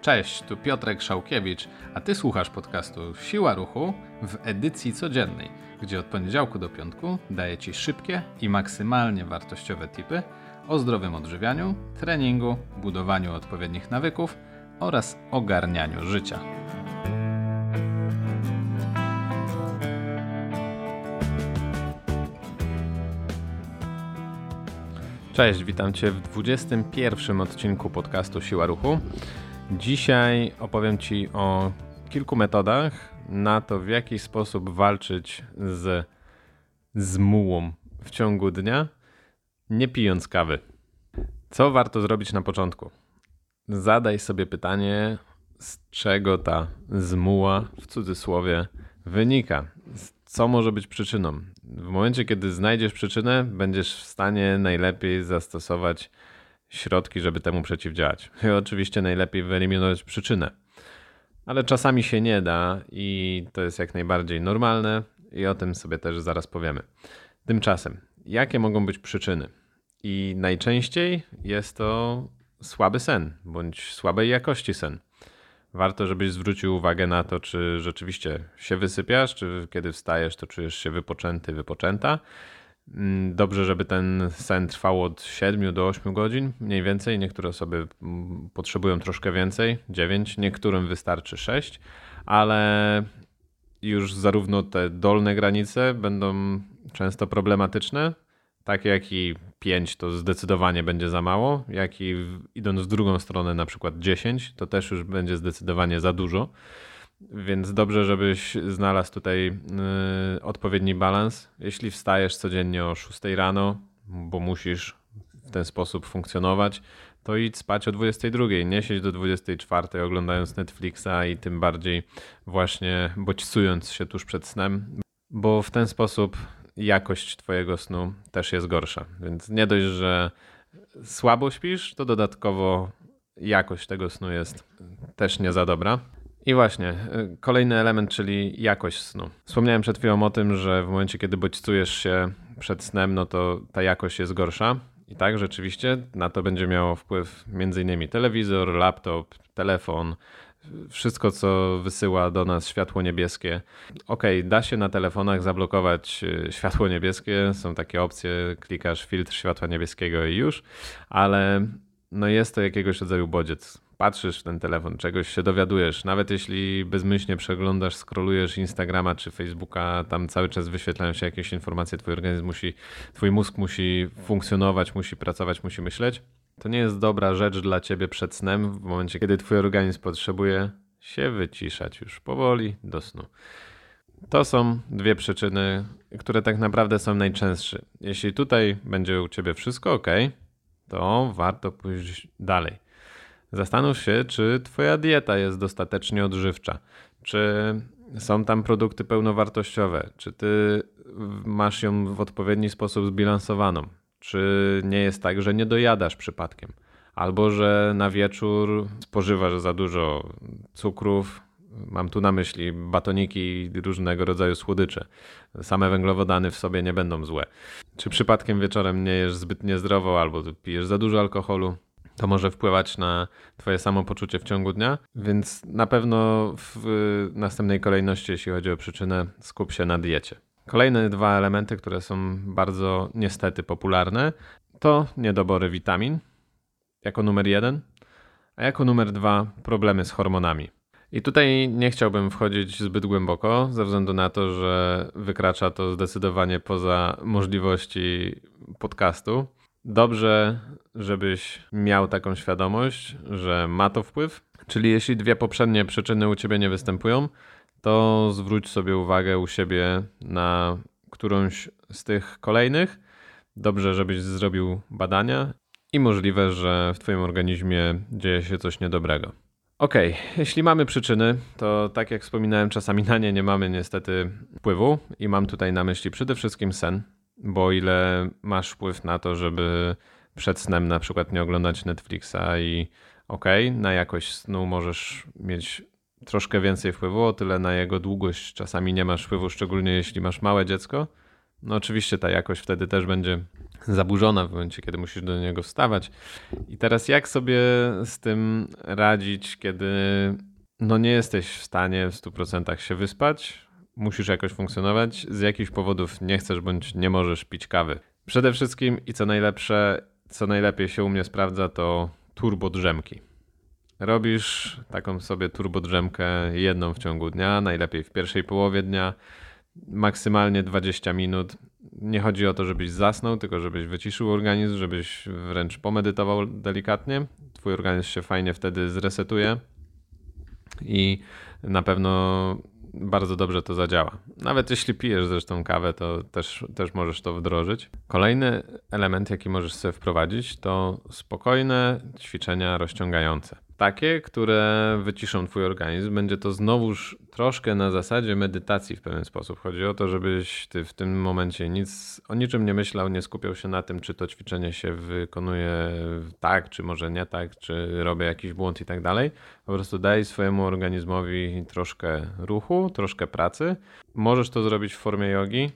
Cześć, tu Piotrek Szałkiewicz, a ty słuchasz podcastu Siła Ruchu w edycji codziennej, gdzie od poniedziałku do piątku daję ci szybkie i maksymalnie wartościowe tipy o zdrowym odżywianiu, treningu, budowaniu odpowiednich nawyków oraz ogarnianiu życia. Cześć, witam Cię w 21 odcinku podcastu Siła Ruchu. Dzisiaj opowiem Ci o kilku metodach na to, w jaki sposób walczyć z zmułą w ciągu dnia, nie pijąc kawy. Co warto zrobić na początku? Zadaj sobie pytanie, z czego ta zmuła w cudzysłowie wynika. Co może być przyczyną? W momencie, kiedy znajdziesz przyczynę, będziesz w stanie najlepiej zastosować środki, żeby temu przeciwdziałać. I oczywiście najlepiej wyeliminować przyczynę. Ale czasami się nie da i to jest jak najbardziej normalne i o tym sobie też zaraz powiemy. Tymczasem, jakie mogą być przyczyny? I najczęściej jest to słaby sen bądź słabej jakości sen. Warto, żebyś zwrócił uwagę na to, czy rzeczywiście się wysypiasz, czy kiedy wstajesz, to czujesz się wypoczęty, wypoczęta. Mm, dobrze, żeby ten sen trwał od 7 do 8 godzin, mniej więcej. Niektóre osoby mm, potrzebują troszkę więcej, 9, niektórym wystarczy 6, ale już zarówno te dolne granice będą często problematyczne, tak jak i 5 to zdecydowanie będzie za mało, jak i idąc w drugą stronę, na przykład 10, to też już będzie zdecydowanie za dużo. Więc dobrze, żebyś znalazł tutaj yy, odpowiedni balans. Jeśli wstajesz codziennie o 6 rano, bo musisz w ten sposób funkcjonować, to idź spać o 22. Nie siedź do 24 oglądając Netflixa i tym bardziej właśnie bodźcując się tuż przed snem, bo w ten sposób jakość Twojego snu też jest gorsza. Więc nie dość, że słabo śpisz, to dodatkowo jakość tego snu jest też nie za dobra. I właśnie, y, kolejny element, czyli jakość snu. Wspomniałem przed chwilą o tym, że w momencie, kiedy bodźcujesz się przed snem, no to ta jakość jest gorsza. I tak, rzeczywiście na to będzie miało wpływ m.in. telewizor, laptop, telefon, wszystko, co wysyła do nas światło niebieskie. Ok, da się na telefonach zablokować y, światło niebieskie, są takie opcje, klikasz filtr światła niebieskiego i już, ale no jest to jakiegoś rodzaju bodziec patrzysz w ten telefon, czegoś się dowiadujesz, nawet jeśli bezmyślnie przeglądasz, scrollujesz Instagrama czy Facebooka, tam cały czas wyświetlają się jakieś informacje, twój organizm musi, twój mózg musi funkcjonować, musi pracować, musi myśleć. To nie jest dobra rzecz dla ciebie przed snem, w momencie, kiedy twój organizm potrzebuje się wyciszać już powoli do snu. To są dwie przyczyny, które tak naprawdę są najczęstsze. Jeśli tutaj będzie u ciebie wszystko ok, to warto pójść dalej. Zastanów się, czy Twoja dieta jest dostatecznie odżywcza, czy są tam produkty pełnowartościowe, czy Ty masz ją w odpowiedni sposób zbilansowaną, czy nie jest tak, że nie dojadasz przypadkiem, albo że na wieczór spożywasz za dużo cukrów. Mam tu na myśli batoniki i różnego rodzaju słodycze. Same węglowodany w sobie nie będą złe. Czy przypadkiem wieczorem nie jesz zbyt niezdrowo albo pijesz za dużo alkoholu? to może wpływać na Twoje samopoczucie w ciągu dnia, więc na pewno w następnej kolejności, jeśli chodzi o przyczynę, skup się na diecie. Kolejne dwa elementy, które są bardzo niestety popularne, to niedobory witamin jako numer jeden, a jako numer dwa problemy z hormonami. I tutaj nie chciałbym wchodzić zbyt głęboko, ze względu na to, że wykracza to zdecydowanie poza możliwości podcastu. Dobrze, żebyś miał taką świadomość, że ma to wpływ. Czyli jeśli dwie poprzednie przyczyny u ciebie nie występują, to zwróć sobie uwagę u siebie na którąś z tych kolejnych. Dobrze, żebyś zrobił badania i możliwe, że w Twoim organizmie dzieje się coś niedobrego. Ok, jeśli mamy przyczyny, to tak jak wspominałem, czasami na nie nie mamy niestety wpływu i mam tutaj na myśli przede wszystkim sen, bo ile masz wpływ na to, żeby przed snem na przykład nie oglądać Netflixa i ok, na jakość snu możesz mieć troszkę więcej wpływu, o tyle na jego długość czasami nie masz wpływu, szczególnie jeśli masz małe dziecko. No oczywiście ta jakość wtedy też będzie zaburzona w momencie, kiedy musisz do niego wstawać. I teraz jak sobie z tym radzić, kiedy no nie jesteś w stanie w 100% się wyspać, musisz jakoś funkcjonować, z jakichś powodów nie chcesz bądź nie możesz pić kawy. Przede wszystkim i co najlepsze, co najlepiej się u mnie sprawdza, to turbo drzemki. Robisz taką sobie turbo drzemkę jedną w ciągu dnia, najlepiej w pierwszej połowie dnia, maksymalnie 20 minut. Nie chodzi o to, żebyś zasnął, tylko żebyś wyciszył organizm, żebyś wręcz pomedytował delikatnie. Twój organizm się fajnie wtedy zresetuje i na pewno bardzo dobrze to zadziała. Nawet jeśli pijesz zresztą kawę, to też, też możesz to wdrożyć. Kolejny element, jaki możesz sobie wprowadzić, to spokojne ćwiczenia rozciągające takie, które wyciszą twój organizm. Będzie to znowuż troszkę na zasadzie medytacji w pewien sposób. Chodzi o to, żebyś ty w tym momencie nic, o niczym nie myślał, nie skupiał się na tym, czy to ćwiczenie się wykonuje tak, czy może nie tak, czy robię jakiś błąd i tak dalej. Po prostu daj swojemu organizmowi troszkę ruchu, troszkę pracy. Możesz to zrobić w formie jogi,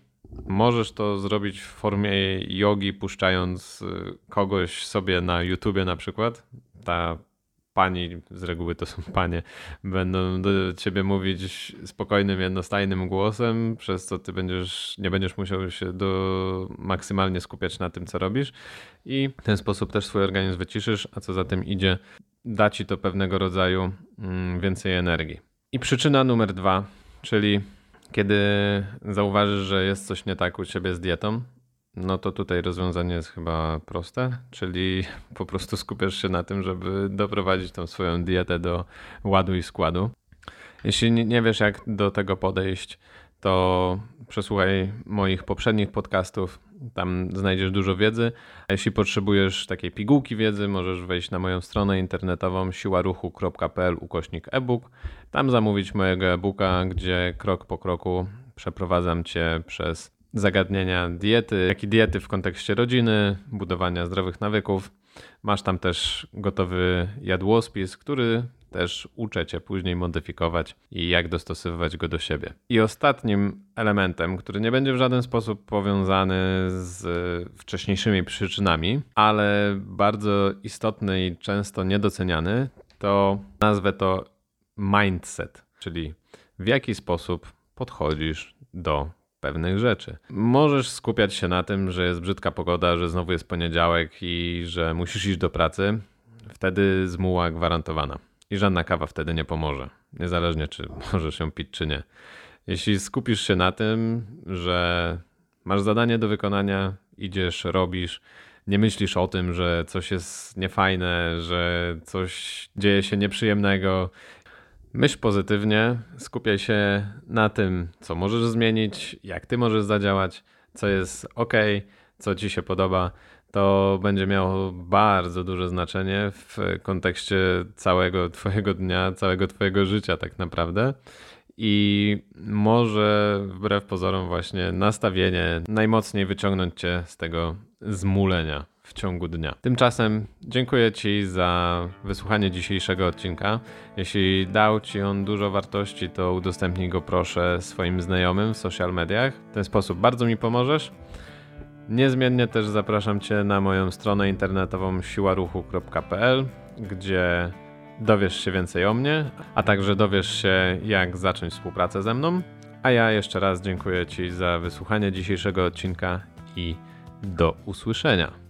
Możesz to zrobić w formie jogi, puszczając y, kogoś sobie na YouTubie na przykład. Ta pani, z reguły to są panie, będą do ciebie mówić spokojnym, jednostajnym głosem, przez co ty będziesz, nie będziesz musiał się do, maksymalnie skupiać na tym, co robisz i w ten sposób też swój organizm wyciszysz, a co za tym idzie, da ci to pewnego rodzaju mm, więcej energii. I przyczyna numer dwa, czyli kiedy zauważysz, że jest coś nie tak u ciebie z dietą, no to tutaj rozwiązanie jest chyba proste, czyli po prostu skupiasz się na tym, żeby doprowadzić tą swoją dietę do ładu i składu. Jeśli nie wiesz, jak do tego podejść, to przesłuchaj moich poprzednich podcastów. Tam znajdziesz dużo wiedzy. A jeśli potrzebujesz takiej pigułki wiedzy, możesz wejść na moją stronę internetową siłaruchu.pl ukośnik e-book. Tam zamówić mojego e-booka, gdzie krok po kroku przeprowadzam cię przez zagadnienia diety, jak i diety w kontekście rodziny, budowania zdrowych nawyków. Masz tam też gotowy jadłospis, który też uczę Cię później modyfikować i jak dostosowywać go do siebie. I ostatnim elementem, który nie będzie w żaden sposób powiązany z wcześniejszymi przyczynami, ale bardzo istotny i często niedoceniany, to nazwę to mindset, czyli w jaki sposób podchodzisz do pewnych rzeczy. Możesz skupiać się na tym, że jest brzydka pogoda, że znowu jest poniedziałek i że musisz iść do pracy. Wtedy zmuła gwarantowana. I żadna kawa wtedy nie pomoże, niezależnie czy możesz ją pić, czy nie. Jeśli skupisz się na tym, że masz zadanie do wykonania, idziesz, robisz, nie myślisz o tym, że coś jest niefajne, że coś dzieje się nieprzyjemnego, Myśl pozytywnie, skupiaj się na tym, co możesz zmienić, jak ty możesz zadziałać, co jest ok, co ci się podoba. To będzie miało bardzo duże znaczenie w kontekście całego Twojego dnia, całego Twojego życia, tak naprawdę. I może wbrew pozorom, właśnie nastawienie najmocniej wyciągnąć Cię z tego zmulenia w ciągu dnia. Tymczasem dziękuję Ci za wysłuchanie dzisiejszego odcinka. Jeśli dał Ci on dużo wartości, to udostępnij go proszę swoim znajomym w social mediach. W ten sposób bardzo mi pomożesz. Niezmiennie też zapraszam Cię na moją stronę internetową siłaruchu.pl, gdzie dowiesz się więcej o mnie, a także dowiesz się, jak zacząć współpracę ze mną. A ja jeszcze raz dziękuję Ci za wysłuchanie dzisiejszego odcinka i do usłyszenia.